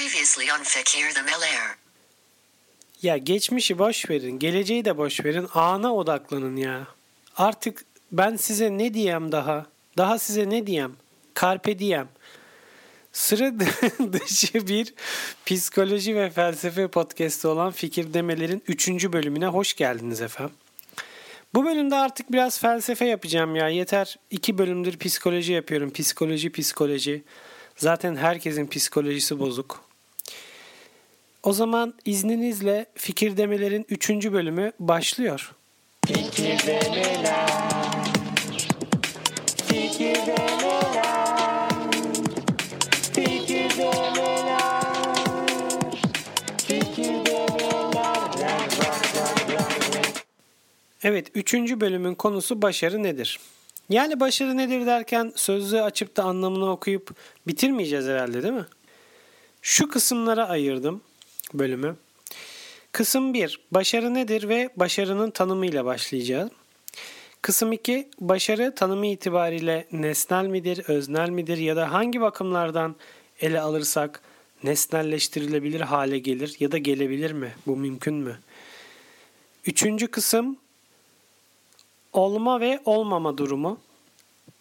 Previously on Fakir the Melair. Ya geçmişi boş verin, geleceği de boş verin. Ana odaklanın ya. Artık ben size ne diyem daha? Daha size ne diyem? Carpe diem. Sıra dışı bir psikoloji ve felsefe podcast'i olan Fikir Demelerin 3. bölümüne hoş geldiniz efendim. Bu bölümde artık biraz felsefe yapacağım ya. Yeter. iki bölümdür psikoloji yapıyorum. Psikoloji, psikoloji. Zaten herkesin psikolojisi bozuk. O zaman izninizle Fikir Demelerin 3. bölümü başlıyor. Fikir Demeler Evet, üçüncü bölümün konusu başarı nedir? Yani başarı nedir derken sözlüğü açıp da anlamını okuyup bitirmeyeceğiz herhalde değil mi? Şu kısımlara ayırdım bölümü. Kısım 1. Başarı nedir ve başarının tanımıyla başlayacağız. Kısım 2. Başarı tanımı itibariyle nesnel midir, öznel midir ya da hangi bakımlardan ele alırsak nesnelleştirilebilir hale gelir ya da gelebilir mi? Bu mümkün mü? Üçüncü kısım olma ve olmama durumu.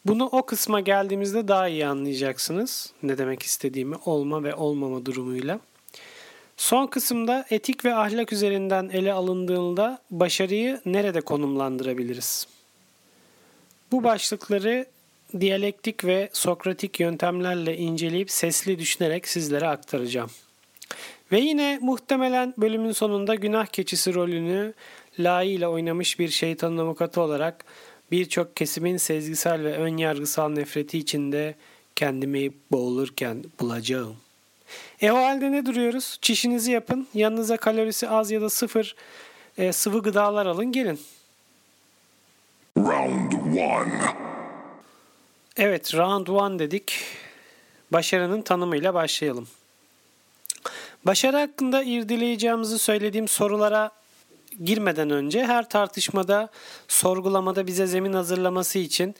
Bunu o kısma geldiğimizde daha iyi anlayacaksınız. Ne demek istediğimi olma ve olmama durumuyla. Son kısımda etik ve ahlak üzerinden ele alındığında başarıyı nerede konumlandırabiliriz? Bu başlıkları diyalektik ve sokratik yöntemlerle inceleyip sesli düşünerek sizlere aktaracağım. Ve yine muhtemelen bölümün sonunda günah keçisi rolünü layığıyla oynamış bir şeytanın avukatı olarak birçok kesimin sezgisel ve ön yargısal nefreti içinde kendimi boğulurken bulacağım. E o halde ne duruyoruz? Çişinizi yapın. Yanınıza kalorisi az ya da sıfır e, sıvı gıdalar alın gelin. Round one. Evet round one dedik. Başarının tanımıyla başlayalım. Başarı hakkında irdeleyeceğimizi söylediğim sorulara girmeden önce her tartışmada, sorgulamada bize zemin hazırlaması için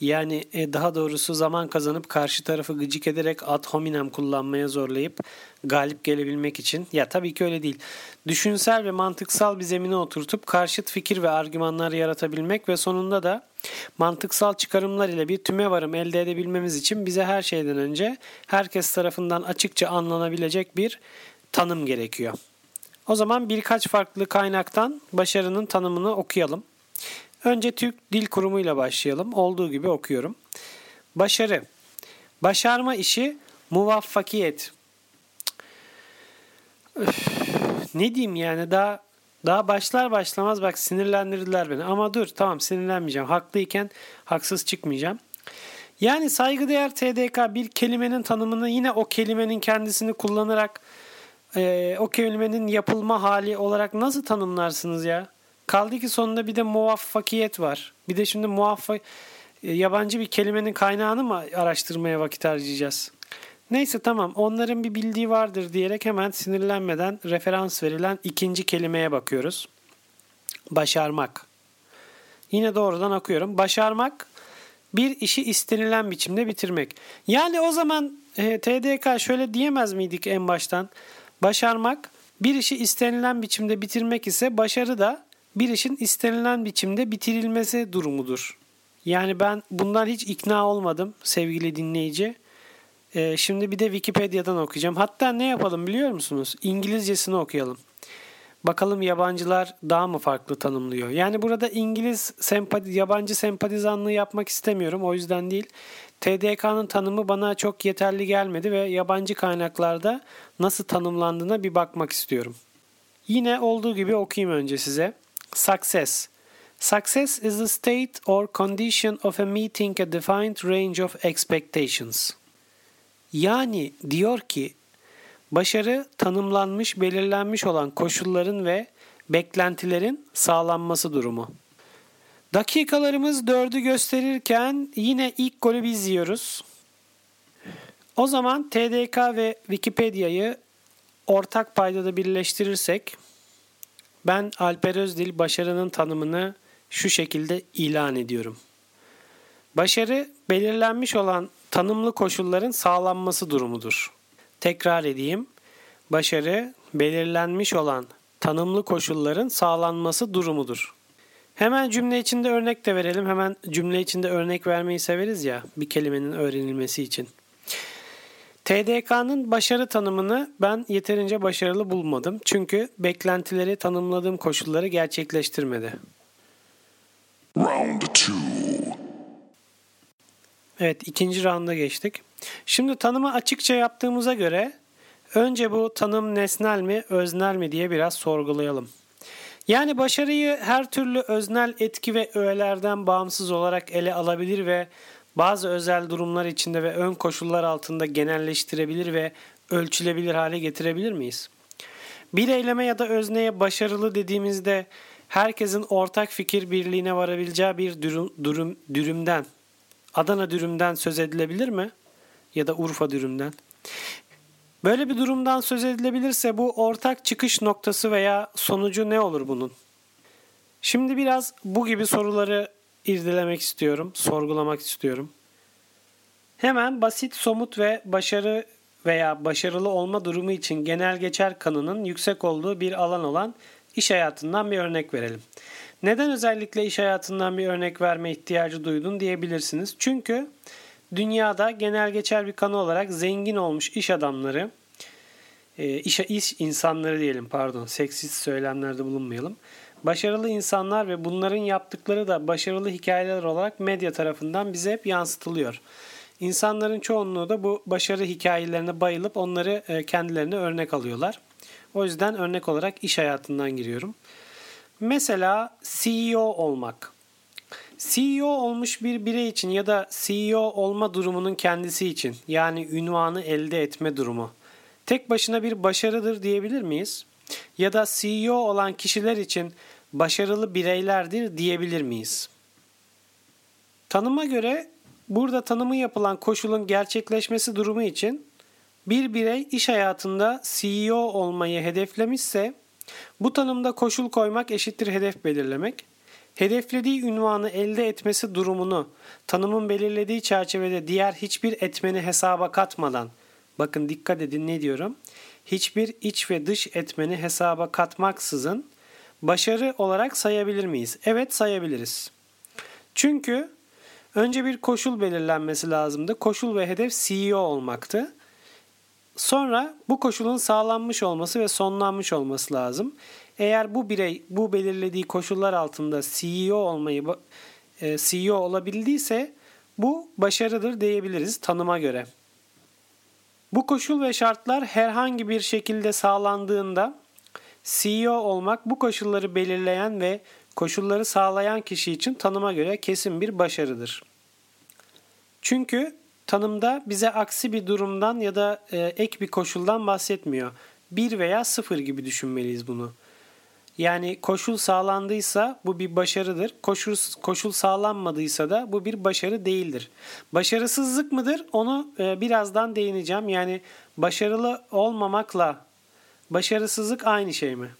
yani e, daha doğrusu zaman kazanıp karşı tarafı gıcık ederek ad hominem kullanmaya zorlayıp galip gelebilmek için ya tabii ki öyle değil. Düşünsel ve mantıksal bir zemine oturtup karşıt fikir ve argümanlar yaratabilmek ve sonunda da mantıksal çıkarımlar ile bir tüme varım elde edebilmemiz için bize her şeyden önce herkes tarafından açıkça anlanabilecek bir tanım gerekiyor. O zaman birkaç farklı kaynaktan başarının tanımını okuyalım. Önce Türk Dil Kurumu ile başlayalım. Olduğu gibi okuyorum. Başarı. Başarma işi muvaffakiyet. Öf, ne diyeyim yani daha daha başlar başlamaz bak sinirlendirdiler beni. Ama dur tamam sinirlenmeyeceğim. Haklıyken haksız çıkmayacağım. Yani saygıdeğer TDK bir kelimenin tanımını yine o kelimenin kendisini kullanarak e, o kelimenin yapılma hali olarak nasıl tanımlarsınız ya? Kaldı ki sonunda bir de muvaffakiyet var. Bir de şimdi muvaffak e, yabancı bir kelimenin kaynağını mı araştırmaya vakit harcayacağız? Neyse tamam onların bir bildiği vardır diyerek hemen sinirlenmeden referans verilen ikinci kelimeye bakıyoruz. Başarmak. Yine doğrudan okuyorum. Başarmak bir işi istenilen biçimde bitirmek. Yani o zaman e, TDK şöyle diyemez miydik en baştan? Başarmak bir işi istenilen biçimde bitirmek ise başarı da bir işin istenilen biçimde bitirilmesi durumudur. Yani ben bundan hiç ikna olmadım sevgili dinleyici. Ee, şimdi bir de Wikipedia'dan okuyacağım. Hatta ne yapalım biliyor musunuz? İngilizcesini okuyalım. Bakalım yabancılar daha mı farklı tanımlıyor? Yani burada İngiliz sempati, yabancı sempatizanlığı yapmak istemiyorum. O yüzden değil. TDK'nın tanımı bana çok yeterli gelmedi ve yabancı kaynaklarda nasıl tanımlandığına bir bakmak istiyorum. Yine olduğu gibi okuyayım önce size. Success. Success is a state or condition of a meeting a defined range of expectations. Yani diyor ki başarı tanımlanmış, belirlenmiş olan koşulların ve beklentilerin sağlanması durumu. Dakikalarımız dördü gösterirken yine ilk golü biz yiyoruz. O zaman TDK ve Wikipedia'yı ortak paydada birleştirirsek ben Alper Özdil başarının tanımını şu şekilde ilan ediyorum. Başarı belirlenmiş olan tanımlı koşulların sağlanması durumudur. Tekrar edeyim. Başarı belirlenmiş olan tanımlı koşulların sağlanması durumudur. Hemen cümle içinde örnek de verelim. Hemen cümle içinde örnek vermeyi severiz ya bir kelimenin öğrenilmesi için. TDK'nın başarı tanımını ben yeterince başarılı bulmadım. Çünkü beklentileri tanımladığım koşulları gerçekleştirmedi. Round two. Evet ikinci rounda geçtik. Şimdi tanımı açıkça yaptığımıza göre önce bu tanım nesnel mi öznel mi diye biraz sorgulayalım. Yani başarıyı her türlü öznel etki ve öğelerden bağımsız olarak ele alabilir ve bazı özel durumlar içinde ve ön koşullar altında genelleştirebilir ve ölçülebilir hale getirebilir miyiz? Bir eyleme ya da özneye başarılı dediğimizde herkesin ortak fikir birliğine varabileceği bir durum, durum dürümden, Adana dürümden söz edilebilir mi? Ya da Urfa dürümden. Böyle bir durumdan söz edilebilirse bu ortak çıkış noktası veya sonucu ne olur bunun? Şimdi biraz bu gibi soruları irdelemek istiyorum, sorgulamak istiyorum. Hemen basit, somut ve başarı veya başarılı olma durumu için genel geçer kanının yüksek olduğu bir alan olan iş hayatından bir örnek verelim. Neden özellikle iş hayatından bir örnek verme ihtiyacı duydun diyebilirsiniz. Çünkü dünyada genel geçer bir kanı olarak zengin olmuş iş adamları, e, iş, iş insanları diyelim pardon, seksist söylemlerde bulunmayalım. Başarılı insanlar ve bunların yaptıkları da başarılı hikayeler olarak medya tarafından bize hep yansıtılıyor. İnsanların çoğunluğu da bu başarı hikayelerine bayılıp onları e, kendilerine örnek alıyorlar. O yüzden örnek olarak iş hayatından giriyorum. Mesela CEO olmak. CEO olmuş bir birey için ya da CEO olma durumunun kendisi için yani ünvanı elde etme durumu tek başına bir başarıdır diyebilir miyiz? Ya da CEO olan kişiler için başarılı bireylerdir diyebilir miyiz? Tanıma göre burada tanımı yapılan koşulun gerçekleşmesi durumu için bir birey iş hayatında CEO olmayı hedeflemişse bu tanımda koşul koymak eşittir hedef belirlemek. Hedeflediği ünvanı elde etmesi durumunu tanımın belirlediği çerçevede diğer hiçbir etmeni hesaba katmadan bakın dikkat edin ne diyorum? Hiçbir iç ve dış etmeni hesaba katmaksızın başarı olarak sayabilir miyiz? Evet sayabiliriz. Çünkü önce bir koşul belirlenmesi lazımdı. Koşul ve hedef CEO olmaktı. Sonra bu koşulun sağlanmış olması ve sonlanmış olması lazım. Eğer bu birey bu belirlediği koşullar altında CEO olmayı e, CEO olabildiyse bu başarıdır diyebiliriz tanıma göre. Bu koşul ve şartlar herhangi bir şekilde sağlandığında CEO olmak bu koşulları belirleyen ve koşulları sağlayan kişi için tanıma göre kesin bir başarıdır. Çünkü tanımda bize aksi bir durumdan ya da e, ek bir koşuldan bahsetmiyor. Bir veya sıfır gibi düşünmeliyiz bunu. Yani koşul sağlandıysa bu bir başarıdır. Koşul, koşul sağlanmadıysa da bu bir başarı değildir. Başarısızlık mıdır? Onu e, birazdan değineceğim. Yani başarılı olmamakla başarısızlık aynı şey mi?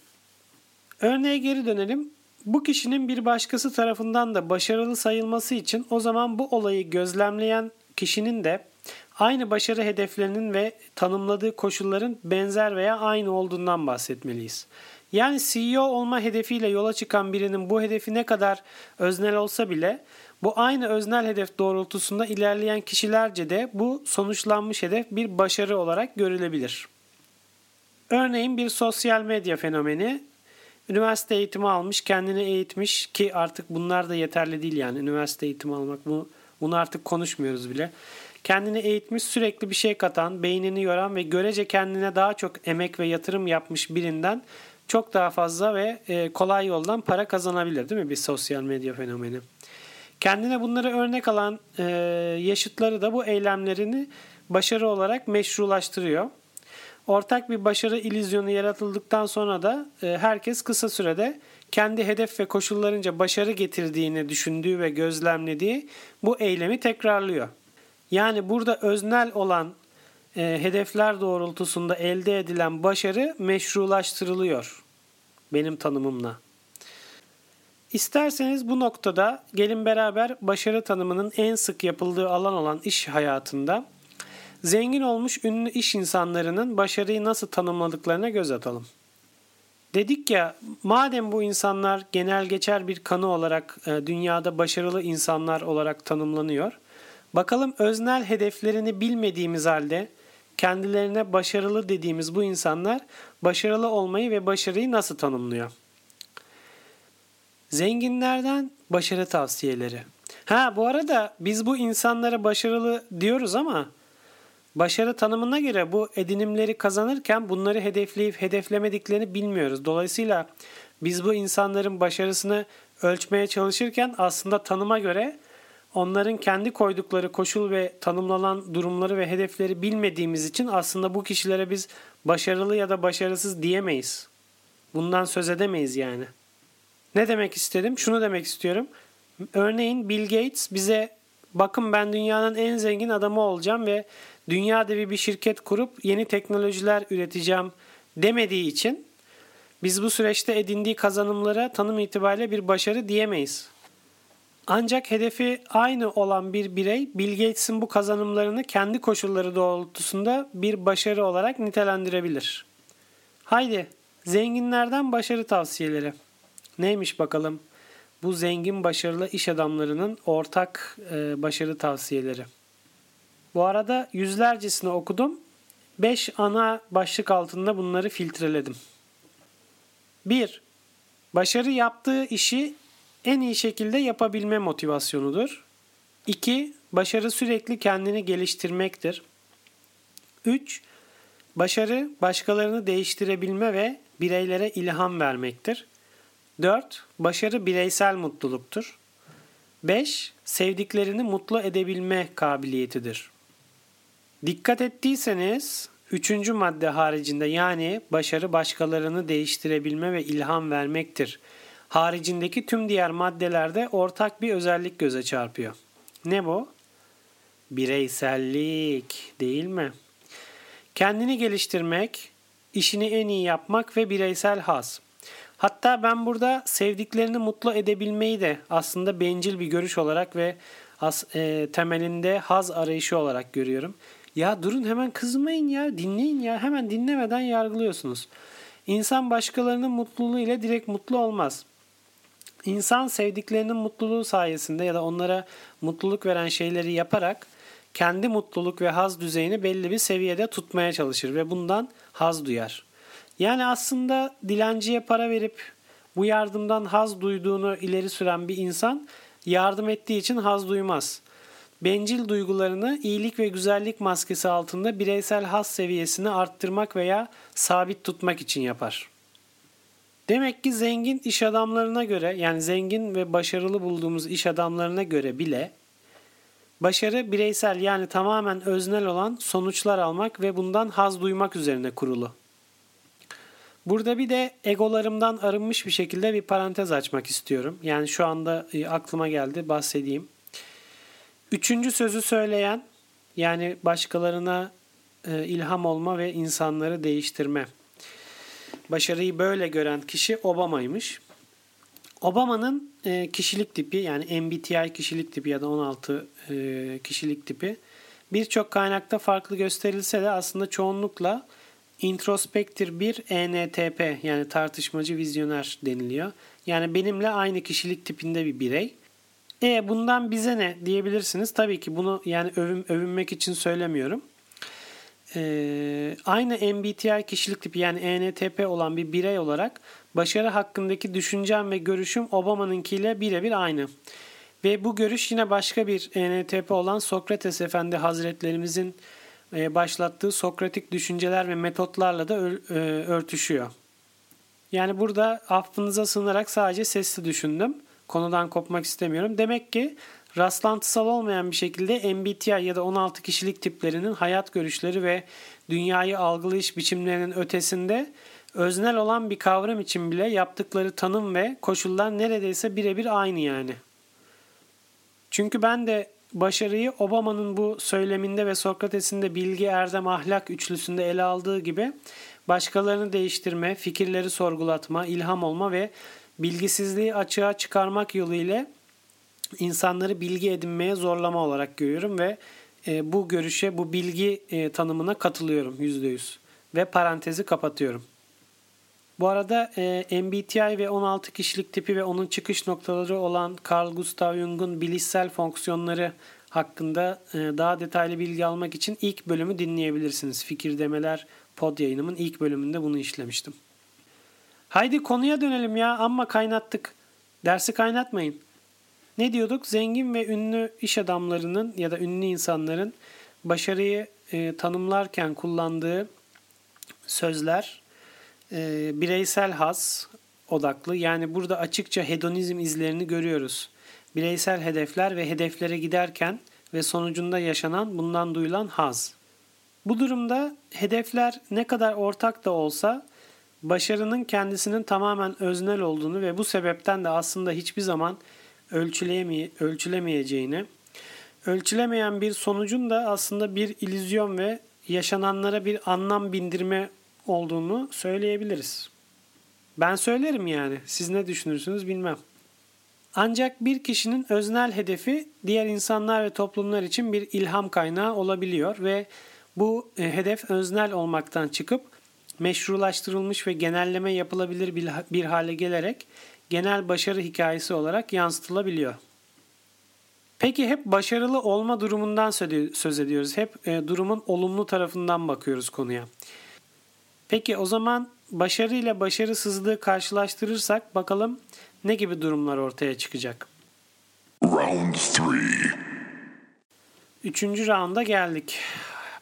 Örneğe geri dönelim. Bu kişinin bir başkası tarafından da başarılı sayılması için o zaman bu olayı gözlemleyen kişinin de aynı başarı hedeflerinin ve tanımladığı koşulların benzer veya aynı olduğundan bahsetmeliyiz. Yani CEO olma hedefiyle yola çıkan birinin bu hedefi ne kadar öznel olsa bile bu aynı öznel hedef doğrultusunda ilerleyen kişilerce de bu sonuçlanmış hedef bir başarı olarak görülebilir. Örneğin bir sosyal medya fenomeni üniversite eğitimi almış, kendini eğitmiş ki artık bunlar da yeterli değil yani üniversite eğitimi almak bu bunu artık konuşmuyoruz bile. Kendini eğitmiş, sürekli bir şey katan, beynini yoran ve görece kendine daha çok emek ve yatırım yapmış birinden çok daha fazla ve e, kolay yoldan para kazanabilir değil mi bir sosyal medya fenomeni? Kendine bunları örnek alan e, yaşıtları da bu eylemlerini başarı olarak meşrulaştırıyor. Ortak bir başarı ilizyonu yaratıldıktan sonra da e, herkes kısa sürede kendi hedef ve koşullarınca başarı getirdiğini düşündüğü ve gözlemlediği bu eylemi tekrarlıyor. Yani burada öznel olan e, hedefler doğrultusunda elde edilen başarı meşrulaştırılıyor benim tanımımla. İsterseniz bu noktada gelin beraber başarı tanımının en sık yapıldığı alan olan iş hayatında Zengin olmuş ünlü iş insanlarının başarıyı nasıl tanımladıklarına göz atalım. Dedik ya madem bu insanlar genel geçer bir kanı olarak e, dünyada başarılı insanlar olarak tanımlanıyor. Bakalım öznel hedeflerini bilmediğimiz halde kendilerine başarılı dediğimiz bu insanlar başarılı olmayı ve başarıyı nasıl tanımlıyor? Zenginlerden başarı tavsiyeleri. Ha bu arada biz bu insanlara başarılı diyoruz ama başarı tanımına göre bu edinimleri kazanırken bunları hedefleyip hedeflemediklerini bilmiyoruz. Dolayısıyla biz bu insanların başarısını ölçmeye çalışırken aslında tanıma göre onların kendi koydukları koşul ve tanımlanan durumları ve hedefleri bilmediğimiz için aslında bu kişilere biz başarılı ya da başarısız diyemeyiz. Bundan söz edemeyiz yani. Ne demek istedim? Şunu demek istiyorum. Örneğin Bill Gates bize bakın ben dünyanın en zengin adamı olacağım ve dünya devi bir şirket kurup yeni teknolojiler üreteceğim demediği için biz bu süreçte edindiği kazanımlara tanım itibariyle bir başarı diyemeyiz. Ancak hedefi aynı olan bir birey Bill Gates'in bu kazanımlarını kendi koşulları doğrultusunda bir başarı olarak nitelendirebilir. Haydi zenginlerden başarı tavsiyeleri. Neymiş bakalım bu zengin başarılı iş adamlarının ortak e, başarı tavsiyeleri. Bu arada yüzlercesini okudum. 5 ana başlık altında bunları filtreledim. 1. Başarı yaptığı işi en iyi şekilde yapabilme motivasyonudur. 2. Başarı sürekli kendini geliştirmektir. 3. Başarı başkalarını değiştirebilme ve bireylere ilham vermektir. 4. Başarı bireysel mutluluktur. 5. Sevdiklerini mutlu edebilme kabiliyetidir. Dikkat ettiyseniz üçüncü madde haricinde yani başarı başkalarını değiştirebilme ve ilham vermektir. Haricindeki tüm diğer maddelerde ortak bir özellik göze çarpıyor. Ne bu? Bireysellik değil mi? Kendini geliştirmek, işini en iyi yapmak ve bireysel haz. Hatta ben burada sevdiklerini mutlu edebilmeyi de aslında bencil bir görüş olarak ve e, temelinde haz arayışı olarak görüyorum. Ya durun hemen kızmayın ya dinleyin ya hemen dinlemeden yargılıyorsunuz. İnsan başkalarının mutluluğu ile direkt mutlu olmaz. İnsan sevdiklerinin mutluluğu sayesinde ya da onlara mutluluk veren şeyleri yaparak kendi mutluluk ve haz düzeyini belli bir seviyede tutmaya çalışır ve bundan haz duyar. Yani aslında dilenciye para verip bu yardımdan haz duyduğunu ileri süren bir insan yardım ettiği için haz duymaz. Bencil duygularını iyilik ve güzellik maskesi altında bireysel haz seviyesini arttırmak veya sabit tutmak için yapar. Demek ki zengin iş adamlarına göre yani zengin ve başarılı bulduğumuz iş adamlarına göre bile başarı bireysel yani tamamen öznel olan sonuçlar almak ve bundan haz duymak üzerine kurulu. Burada bir de egolarımdan arınmış bir şekilde bir parantez açmak istiyorum. Yani şu anda e, aklıma geldi bahsedeyim. Üçüncü sözü söyleyen yani başkalarına e, ilham olma ve insanları değiştirme. Başarıyı böyle gören kişi Obama'ymış. Obama'nın e, kişilik tipi yani MBTI kişilik tipi ya da 16 kişilik tipi birçok kaynakta farklı gösterilse de aslında çoğunlukla introspektir bir ENTP yani tartışmacı vizyoner deniliyor. Yani benimle aynı kişilik tipinde bir birey. E bundan bize ne diyebilirsiniz. Tabii ki bunu yani övün, övünmek için söylemiyorum. Ee, aynı MBTI kişilik tipi yani ENTP olan bir birey olarak başarı hakkındaki düşüncem ve görüşüm Obama'nınkiyle birebir aynı. Ve bu görüş yine başka bir ENTP olan Sokrates Efendi Hazretlerimizin e, başlattığı Sokratik düşünceler ve metotlarla da e, örtüşüyor. Yani burada affınıza sığınarak sadece sesli düşündüm. Konudan kopmak istemiyorum. Demek ki rastlantısal olmayan bir şekilde MBTI ya da 16 kişilik tiplerinin hayat görüşleri ve dünyayı algılayış biçimlerinin ötesinde öznel olan bir kavram için bile yaptıkları tanım ve koşullar neredeyse birebir aynı yani. Çünkü ben de başarıyı Obama'nın bu söyleminde ve Sokrates'in de bilgi, erdem, ahlak üçlüsünde ele aldığı gibi başkalarını değiştirme, fikirleri sorgulatma, ilham olma ve bilgisizliği açığa çıkarmak yolu ile insanları bilgi edinmeye zorlama olarak görüyorum ve e, bu görüşe, bu bilgi e, tanımına katılıyorum %100. Ve parantezi kapatıyorum. Bu arada e, MBTI ve 16 kişilik tipi ve onun çıkış noktaları olan Carl Gustav Jung'un bilişsel fonksiyonları hakkında daha detaylı bilgi almak için ilk bölümü dinleyebilirsiniz. Fikir Demeler pod yayınımın ilk bölümünde bunu işlemiştim. Haydi konuya dönelim ya amma kaynattık. Dersi kaynatmayın. Ne diyorduk? Zengin ve ünlü iş adamlarının ya da ünlü insanların başarıyı e, tanımlarken kullandığı sözler e, bireysel haz odaklı. Yani burada açıkça hedonizm izlerini görüyoruz. Bireysel hedefler ve hedeflere giderken ve sonucunda yaşanan bundan duyulan haz. Bu durumda hedefler ne kadar ortak da olsa başarının kendisinin tamamen öznel olduğunu ve bu sebepten de aslında hiçbir zaman ölçüleyemeye, ölçülemeyeceğini, ölçülemeyen bir sonucun da aslında bir ilüzyon ve yaşananlara bir anlam bindirme olduğunu söyleyebiliriz. Ben söylerim yani. Siz ne düşünürsünüz bilmem. Ancak bir kişinin öznel hedefi diğer insanlar ve toplumlar için bir ilham kaynağı olabiliyor ve bu e, hedef öznel olmaktan çıkıp meşrulaştırılmış ve genelleme yapılabilir bir hale gelerek genel başarı hikayesi olarak yansıtılabiliyor. Peki hep başarılı olma durumundan söz ediyoruz. Hep e, durumun olumlu tarafından bakıyoruz konuya. Peki o zaman başarı ile başarısızlığı karşılaştırırsak bakalım ne gibi durumlar ortaya çıkacak? Round 3 Üçüncü rounda geldik.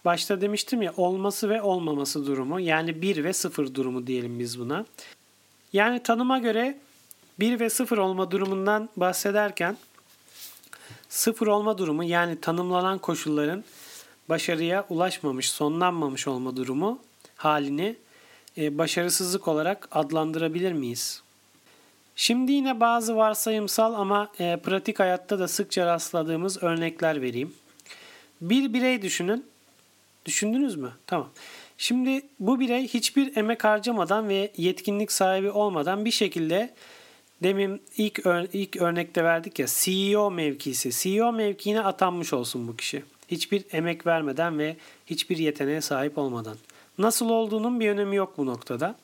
Başta demiştim ya olması ve olmaması durumu yani 1 ve 0 durumu diyelim biz buna. Yani tanıma göre 1 ve 0 olma durumundan bahsederken 0 olma durumu yani tanımlanan koşulların başarıya ulaşmamış, sonlanmamış olma durumu halini e, başarısızlık olarak adlandırabilir miyiz? Şimdi yine bazı varsayımsal ama e, pratik hayatta da sıkça rastladığımız örnekler vereyim. Bir birey düşünün. Düşündünüz mü? Tamam. Şimdi bu birey hiçbir emek harcamadan ve yetkinlik sahibi olmadan bir şekilde demin ilk ör- ilk örnekte verdik ya CEO mevkisi. CEO mevkiine atanmış olsun bu kişi. Hiçbir emek vermeden ve hiçbir yeteneğe sahip olmadan. Nasıl olduğunun bir önemi yok bu noktada.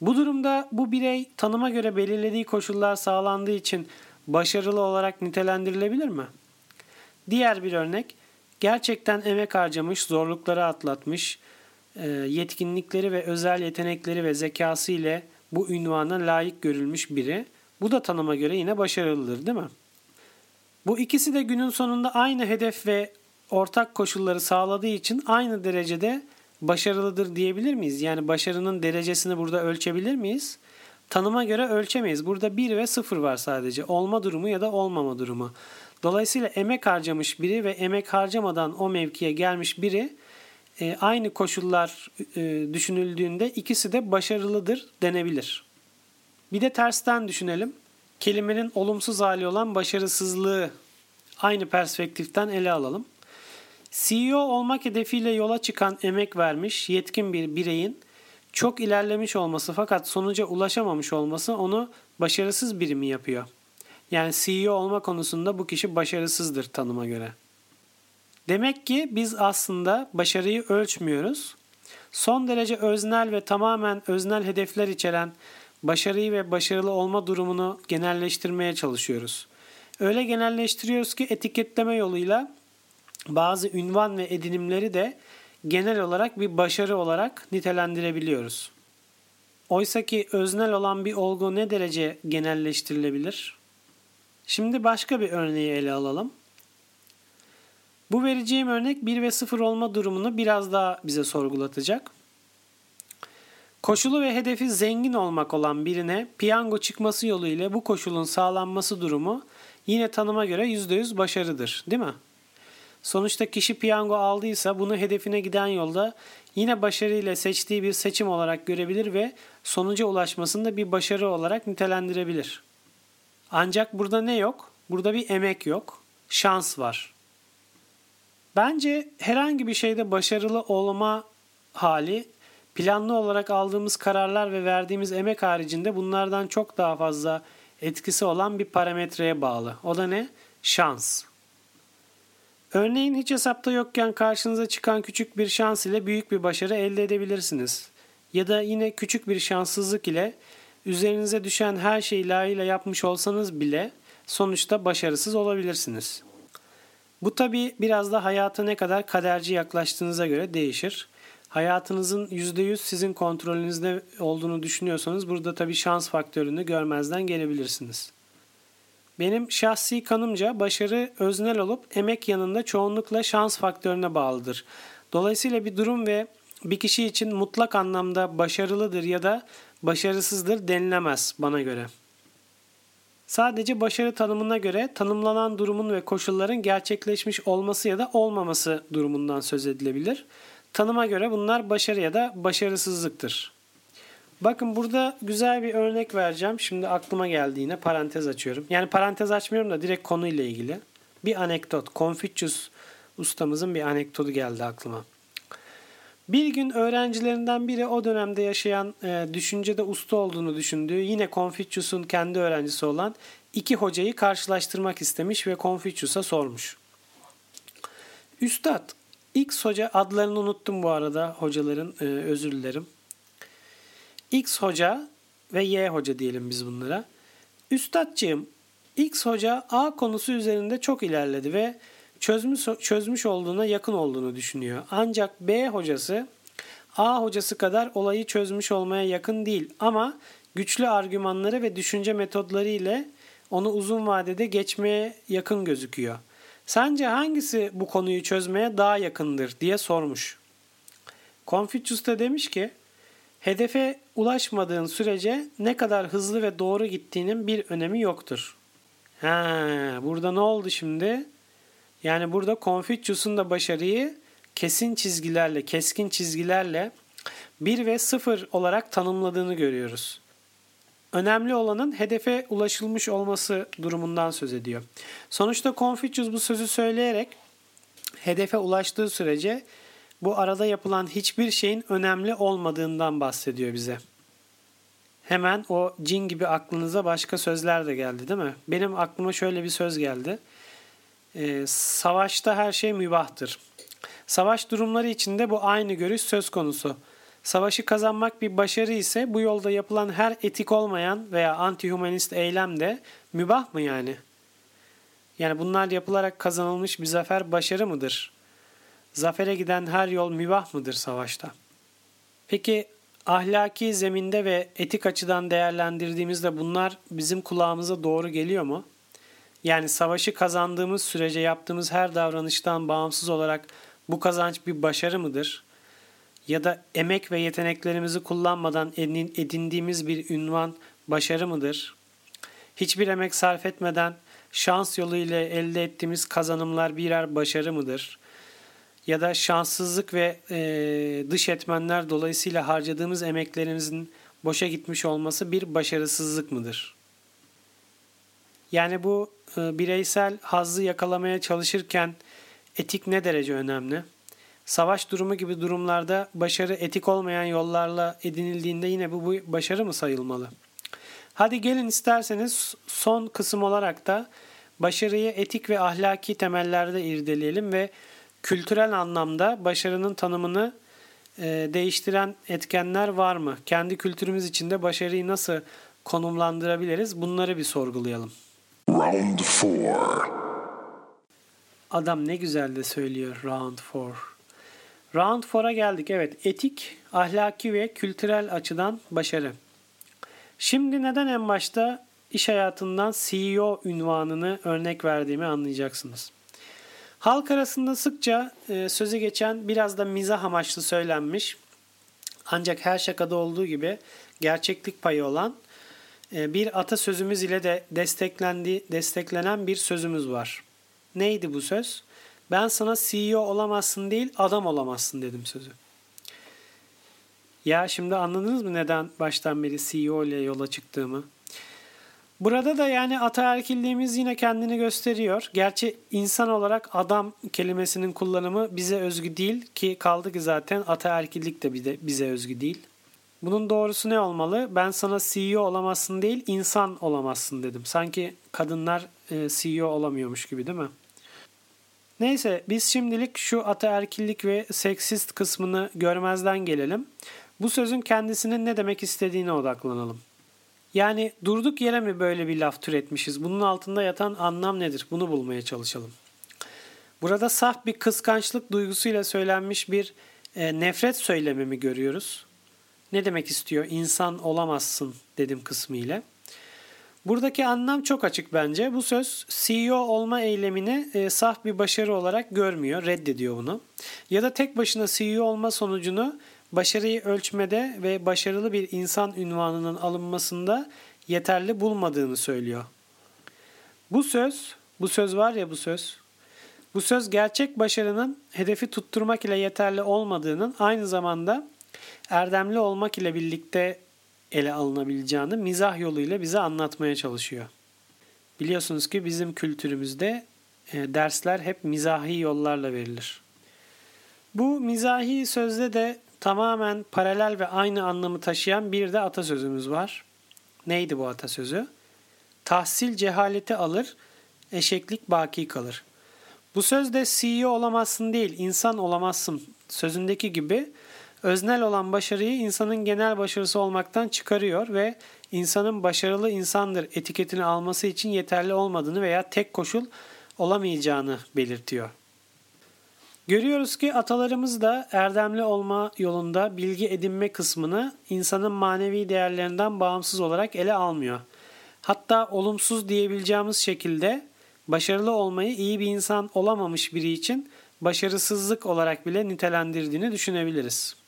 Bu durumda bu birey tanıma göre belirlediği koşullar sağlandığı için başarılı olarak nitelendirilebilir mi? Diğer bir örnek, gerçekten emek harcamış, zorlukları atlatmış, e, yetkinlikleri ve özel yetenekleri ve zekası ile bu ünvana layık görülmüş biri. Bu da tanıma göre yine başarılıdır değil mi? Bu ikisi de günün sonunda aynı hedef ve ortak koşulları sağladığı için aynı derecede başarılıdır diyebilir miyiz? Yani başarının derecesini burada ölçebilir miyiz? Tanıma göre ölçemeyiz. Burada 1 ve 0 var sadece. Olma durumu ya da olmama durumu. Dolayısıyla emek harcamış biri ve emek harcamadan o mevkiye gelmiş biri e, aynı koşullar e, düşünüldüğünde ikisi de başarılıdır denebilir. Bir de tersten düşünelim. Kelimenin olumsuz hali olan başarısızlığı aynı perspektiften ele alalım. CEO olmak hedefiyle yola çıkan emek vermiş yetkin bir bireyin çok ilerlemiş olması fakat sonuca ulaşamamış olması onu başarısız biri mi yapıyor? Yani CEO olma konusunda bu kişi başarısızdır tanıma göre. Demek ki biz aslında başarıyı ölçmüyoruz. Son derece öznel ve tamamen öznel hedefler içeren başarıyı ve başarılı olma durumunu genelleştirmeye çalışıyoruz. Öyle genelleştiriyoruz ki etiketleme yoluyla bazı ünvan ve edinimleri de genel olarak bir başarı olarak nitelendirebiliyoruz. Oysa ki öznel olan bir olgu ne derece genelleştirilebilir? Şimdi başka bir örneği ele alalım. Bu vereceğim örnek 1 ve 0 olma durumunu biraz daha bize sorgulatacak. Koşulu ve hedefi zengin olmak olan birine piyango çıkması yoluyla bu koşulun sağlanması durumu yine tanıma göre %100 başarıdır, değil mi? Sonuçta kişi piyango aldıysa bunu hedefine giden yolda yine başarıyla seçtiği bir seçim olarak görebilir ve sonuca ulaşmasında bir başarı olarak nitelendirebilir. Ancak burada ne yok? Burada bir emek yok. Şans var. Bence herhangi bir şeyde başarılı olma hali planlı olarak aldığımız kararlar ve verdiğimiz emek haricinde bunlardan çok daha fazla etkisi olan bir parametreye bağlı. O da ne? Şans. Örneğin hiç hesapta yokken karşınıza çıkan küçük bir şans ile büyük bir başarı elde edebilirsiniz. Ya da yine küçük bir şanssızlık ile üzerinize düşen her şeyi layığıyla yapmış olsanız bile sonuçta başarısız olabilirsiniz. Bu tabi biraz da hayata ne kadar kaderci yaklaştığınıza göre değişir. Hayatınızın %100 sizin kontrolünüzde olduğunu düşünüyorsanız burada tabi şans faktörünü görmezden gelebilirsiniz. Benim şahsi kanımca başarı öznel olup emek yanında çoğunlukla şans faktörüne bağlıdır. Dolayısıyla bir durum ve bir kişi için mutlak anlamda başarılıdır ya da başarısızdır denilemez bana göre. Sadece başarı tanımına göre tanımlanan durumun ve koşulların gerçekleşmiş olması ya da olmaması durumundan söz edilebilir. Tanıma göre bunlar başarı ya da başarısızlıktır. Bakın burada güzel bir örnek vereceğim. Şimdi aklıma geldi yine parantez açıyorum. Yani parantez açmıyorum da direkt konuyla ilgili. Bir anekdot. Confucius ustamızın bir anekdotu geldi aklıma. Bir gün öğrencilerinden biri o dönemde yaşayan e, düşüncede usta olduğunu düşündüğü yine Confucius'un kendi öğrencisi olan iki hocayı karşılaştırmak istemiş ve Confucius'a sormuş. Üstad, X hoca adlarını unuttum bu arada hocaların e, özür dilerim. X hoca ve Y hoca diyelim biz bunlara. Üstadcığım X hoca A konusu üzerinde çok ilerledi ve çözmüş, çözmüş olduğuna yakın olduğunu düşünüyor. Ancak B hocası A hocası kadar olayı çözmüş olmaya yakın değil ama güçlü argümanları ve düşünce metodları ile onu uzun vadede geçmeye yakın gözüküyor. Sence hangisi bu konuyu çözmeye daha yakındır diye sormuş. Confucius da demiş ki Hedefe ulaşmadığın sürece ne kadar hızlı ve doğru gittiğinin bir önemi yoktur. Ha, burada ne oldu şimdi? Yani burada Confucius'un da başarıyı kesin çizgilerle, keskin çizgilerle 1 ve 0 olarak tanımladığını görüyoruz. Önemli olanın hedefe ulaşılmış olması durumundan söz ediyor. Sonuçta Confucius bu sözü söyleyerek hedefe ulaştığı sürece bu arada yapılan hiçbir şeyin önemli olmadığından bahsediyor bize. Hemen o cin gibi aklınıza başka sözler de geldi değil mi? Benim aklıma şöyle bir söz geldi. Ee, savaşta her şey mübahtır. Savaş durumları içinde bu aynı görüş söz konusu. Savaşı kazanmak bir başarı ise bu yolda yapılan her etik olmayan veya anti-humanist eylem de mübah mı yani? Yani bunlar yapılarak kazanılmış bir zafer başarı mıdır? Zafere giden her yol mübah mıdır savaşta? Peki ahlaki zeminde ve etik açıdan değerlendirdiğimizde bunlar bizim kulağımıza doğru geliyor mu? Yani savaşı kazandığımız sürece yaptığımız her davranıştan bağımsız olarak bu kazanç bir başarı mıdır? Ya da emek ve yeteneklerimizi kullanmadan edindiğimiz bir ünvan başarı mıdır? Hiçbir emek sarf etmeden şans yolu ile elde ettiğimiz kazanımlar birer başarı mıdır? ya da şanssızlık ve e, dış etmenler dolayısıyla harcadığımız emeklerimizin boşa gitmiş olması bir başarısızlık mıdır? Yani bu e, bireysel hazzı yakalamaya çalışırken etik ne derece önemli? Savaş durumu gibi durumlarda başarı etik olmayan yollarla edinildiğinde yine bu, bu başarı mı sayılmalı? Hadi gelin isterseniz son kısım olarak da başarıyı etik ve ahlaki temellerde irdeleyelim ve kültürel anlamda başarının tanımını e, değiştiren etkenler var mı? Kendi kültürümüz içinde başarıyı nasıl konumlandırabiliriz? Bunları bir sorgulayalım. Round 4 Adam ne güzel de söylüyor Round 4. Round 4'a geldik. Evet, etik, ahlaki ve kültürel açıdan başarı. Şimdi neden en başta iş hayatından CEO ünvanını örnek verdiğimi anlayacaksınız. Halk arasında sıkça e, sözü geçen biraz da mizah amaçlı söylenmiş ancak her şakada olduğu gibi gerçeklik payı olan bir atasözümüz ile de desteklendi, desteklenen bir sözümüz var. Neydi bu söz? Ben sana CEO olamazsın değil adam olamazsın dedim sözü. Ya şimdi anladınız mı neden baştan beri CEO ile yola çıktığımı? Burada da yani ataerkilliğimiz yine kendini gösteriyor. Gerçi insan olarak adam kelimesinin kullanımı bize özgü değil ki kaldı ki zaten ataerkillik de bize özgü değil. Bunun doğrusu ne olmalı? Ben sana CEO olamazsın değil, insan olamazsın dedim. Sanki kadınlar e, CEO olamıyormuş gibi değil mi? Neyse biz şimdilik şu ataerkillik ve seksist kısmını görmezden gelelim. Bu sözün kendisinin ne demek istediğine odaklanalım. Yani durduk yere mi böyle bir laf türetmişiz? Bunun altında yatan anlam nedir? Bunu bulmaya çalışalım. Burada saf bir kıskançlık duygusuyla söylenmiş bir e, nefret söylemi mi görüyoruz? Ne demek istiyor? İnsan olamazsın dedim kısmı ile. Buradaki anlam çok açık bence. Bu söz CEO olma eylemini e, saf bir başarı olarak görmüyor, reddediyor bunu. Ya da tek başına CEO olma sonucunu başarıyı ölçmede ve başarılı bir insan ünvanının alınmasında yeterli bulmadığını söylüyor. Bu söz, bu söz var ya bu söz. Bu söz gerçek başarının hedefi tutturmak ile yeterli olmadığının aynı zamanda erdemli olmak ile birlikte ele alınabileceğini mizah yoluyla bize anlatmaya çalışıyor. Biliyorsunuz ki bizim kültürümüzde e, dersler hep mizahi yollarla verilir. Bu mizahi sözde de tamamen paralel ve aynı anlamı taşıyan bir de atasözümüz var. Neydi bu atasözü? Tahsil cehaleti alır, eşeklik baki kalır. Bu sözde CEO olamazsın değil, insan olamazsın sözündeki gibi öznel olan başarıyı insanın genel başarısı olmaktan çıkarıyor ve insanın başarılı insandır etiketini alması için yeterli olmadığını veya tek koşul olamayacağını belirtiyor. Görüyoruz ki atalarımız da erdemli olma yolunda bilgi edinme kısmını insanın manevi değerlerinden bağımsız olarak ele almıyor. Hatta olumsuz diyebileceğimiz şekilde başarılı olmayı iyi bir insan olamamış biri için başarısızlık olarak bile nitelendirdiğini düşünebiliriz.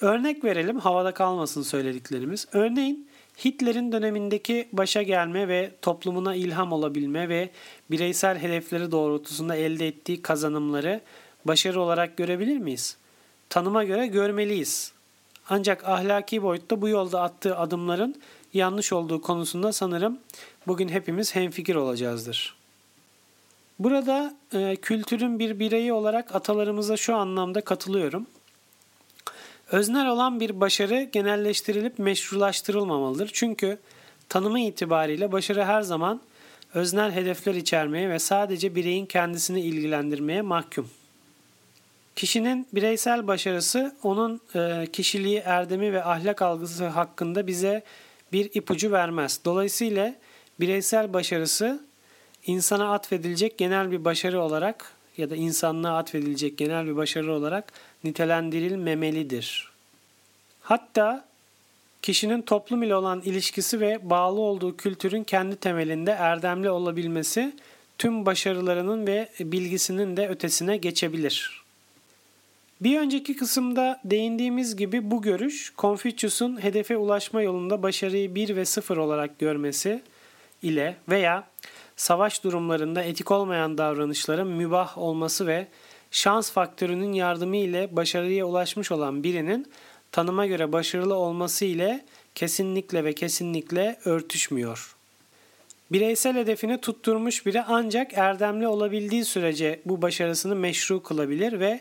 Örnek verelim havada kalmasın söylediklerimiz. Örneğin Hitler'in dönemindeki başa gelme ve toplumuna ilham olabilme ve bireysel hedefleri doğrultusunda elde ettiği kazanımları başarı olarak görebilir miyiz? Tanıma göre görmeliyiz. Ancak ahlaki boyutta bu yolda attığı adımların yanlış olduğu konusunda sanırım bugün hepimiz hemfikir olacağızdır. Burada e, kültürün bir bireyi olarak atalarımıza şu anlamda katılıyorum. Öznel olan bir başarı genelleştirilip meşrulaştırılmamalıdır. Çünkü tanımı itibariyle başarı her zaman öznel hedefler içermeye ve sadece bireyin kendisini ilgilendirmeye mahkum. Kişinin bireysel başarısı onun e, kişiliği, erdemi ve ahlak algısı hakkında bize bir ipucu vermez. Dolayısıyla bireysel başarısı insana atfedilecek genel bir başarı olarak ya da insanlığa atfedilecek genel bir başarı olarak nitelendirilmemelidir. Hatta kişinin toplum ile olan ilişkisi ve bağlı olduğu kültürün kendi temelinde erdemli olabilmesi tüm başarılarının ve bilgisinin de ötesine geçebilir. Bir önceki kısımda değindiğimiz gibi bu görüş Confucius'un hedefe ulaşma yolunda başarıyı 1 ve 0 olarak görmesi ile veya savaş durumlarında etik olmayan davranışların mübah olması ve şans faktörünün yardımı ile başarıya ulaşmış olan birinin tanıma göre başarılı olması ile kesinlikle ve kesinlikle örtüşmüyor. Bireysel hedefini tutturmuş biri ancak erdemli olabildiği sürece bu başarısını meşru kılabilir ve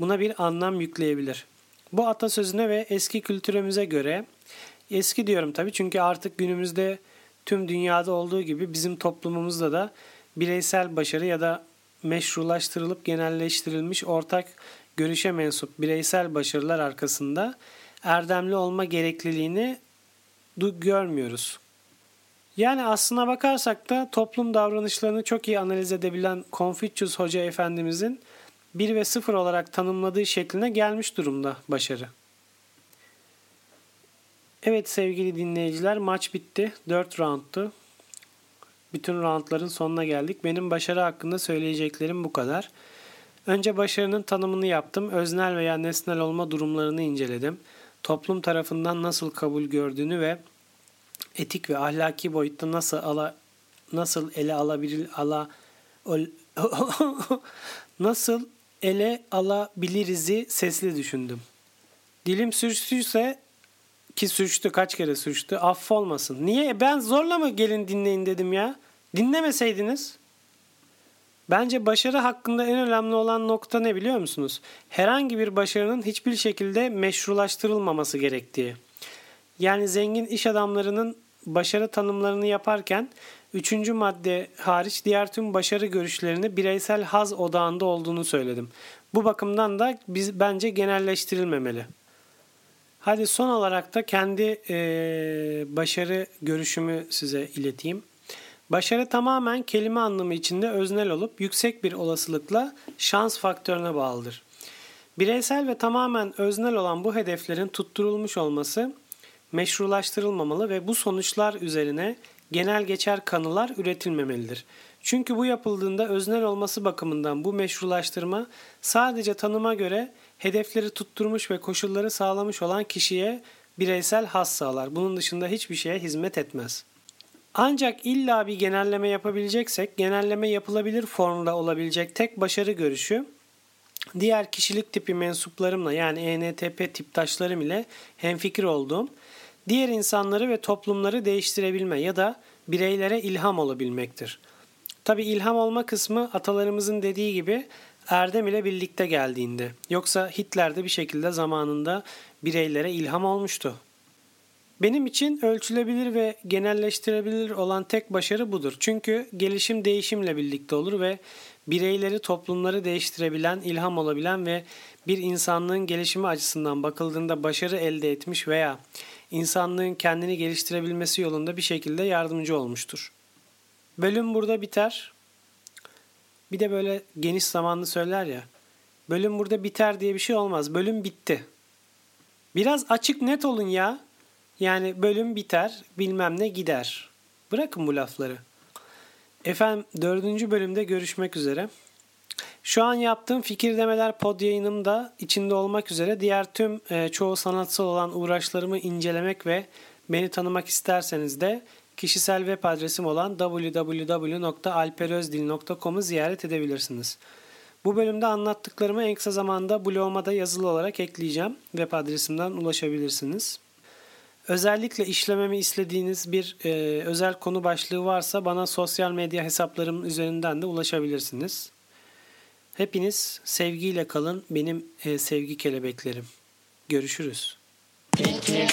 buna bir anlam yükleyebilir. Bu atasözüne ve eski kültürümüze göre eski diyorum tabii çünkü artık günümüzde tüm dünyada olduğu gibi bizim toplumumuzda da bireysel başarı ya da meşrulaştırılıp genelleştirilmiş ortak görüşe mensup bireysel başarılar arkasında erdemli olma gerekliliğini görmüyoruz. Yani aslına bakarsak da toplum davranışlarını çok iyi analiz edebilen Confucius Hoca Efendimizin 1 ve 0 olarak tanımladığı şekline gelmiş durumda başarı. Evet sevgili dinleyiciler maç bitti. 4 roundtu. Bütün roundların sonuna geldik. Benim başarı hakkında söyleyeceklerim bu kadar. Önce başarının tanımını yaptım. Öznel veya nesnel olma durumlarını inceledim. Toplum tarafından nasıl kabul gördüğünü ve etik ve ahlaki boyutta nasıl ala nasıl ele alabilir ala ol, nasıl ele alabiliriz'i sesli düşündüm. Dilim sürçtüyse ki sürçtü kaç kere sürçtü affolmasın. Niye? Ben zorla mı gelin dinleyin dedim ya. Dinlemeseydiniz. Bence başarı hakkında en önemli olan nokta ne biliyor musunuz? Herhangi bir başarının hiçbir şekilde meşrulaştırılmaması gerektiği. Yani zengin iş adamlarının başarı tanımlarını yaparken Üçüncü madde hariç diğer tüm başarı görüşlerini bireysel haz odağında olduğunu söyledim. Bu bakımdan da biz bence genelleştirilmemeli. Hadi son olarak da kendi e, başarı görüşümü size ileteyim. Başarı tamamen kelime anlamı içinde öznel olup yüksek bir olasılıkla şans faktörüne bağlıdır. Bireysel ve tamamen öznel olan bu hedeflerin tutturulmuş olması meşrulaştırılmamalı ve bu sonuçlar üzerine genel geçer kanılar üretilmemelidir. Çünkü bu yapıldığında öznel olması bakımından bu meşrulaştırma sadece tanıma göre hedefleri tutturmuş ve koşulları sağlamış olan kişiye bireysel has sağlar. Bunun dışında hiçbir şeye hizmet etmez. Ancak illa bir genelleme yapabileceksek genelleme yapılabilir formda olabilecek tek başarı görüşü diğer kişilik tipi mensuplarımla yani ENTP tiptaşlarım ile hemfikir olduğum diğer insanları ve toplumları değiştirebilme ya da bireylere ilham olabilmektir. Tabi ilham olma kısmı atalarımızın dediği gibi erdem ile birlikte geldiğinde. Yoksa Hitler de bir şekilde zamanında bireylere ilham olmuştu. Benim için ölçülebilir ve genelleştirebilir olan tek başarı budur. Çünkü gelişim değişimle birlikte olur ve bireyleri, toplumları değiştirebilen, ilham olabilen ve bir insanlığın gelişimi açısından bakıldığında başarı elde etmiş veya insanlığın kendini geliştirebilmesi yolunda bir şekilde yardımcı olmuştur. Bölüm burada biter. Bir de böyle geniş zamanlı söyler ya. Bölüm burada biter diye bir şey olmaz. Bölüm bitti. Biraz açık net olun ya. Yani bölüm biter, bilmem ne gider. Bırakın bu lafları. Efendim dördüncü bölümde görüşmek üzere. Şu an yaptığım fikir demeler pod yayınımda içinde olmak üzere diğer tüm e, çoğu sanatsal olan uğraşlarımı incelemek ve beni tanımak isterseniz de kişisel web adresim olan www.alperozdil.com'u ziyaret edebilirsiniz. Bu bölümde anlattıklarımı en kısa zamanda bloguma da yazılı olarak ekleyeceğim. Web adresimden ulaşabilirsiniz. Özellikle işlememi istediğiniz bir e, özel konu başlığı varsa bana sosyal medya hesaplarım üzerinden de ulaşabilirsiniz. Hepiniz sevgiyle kalın benim e, sevgi kelebeklerim. Görüşürüz. İki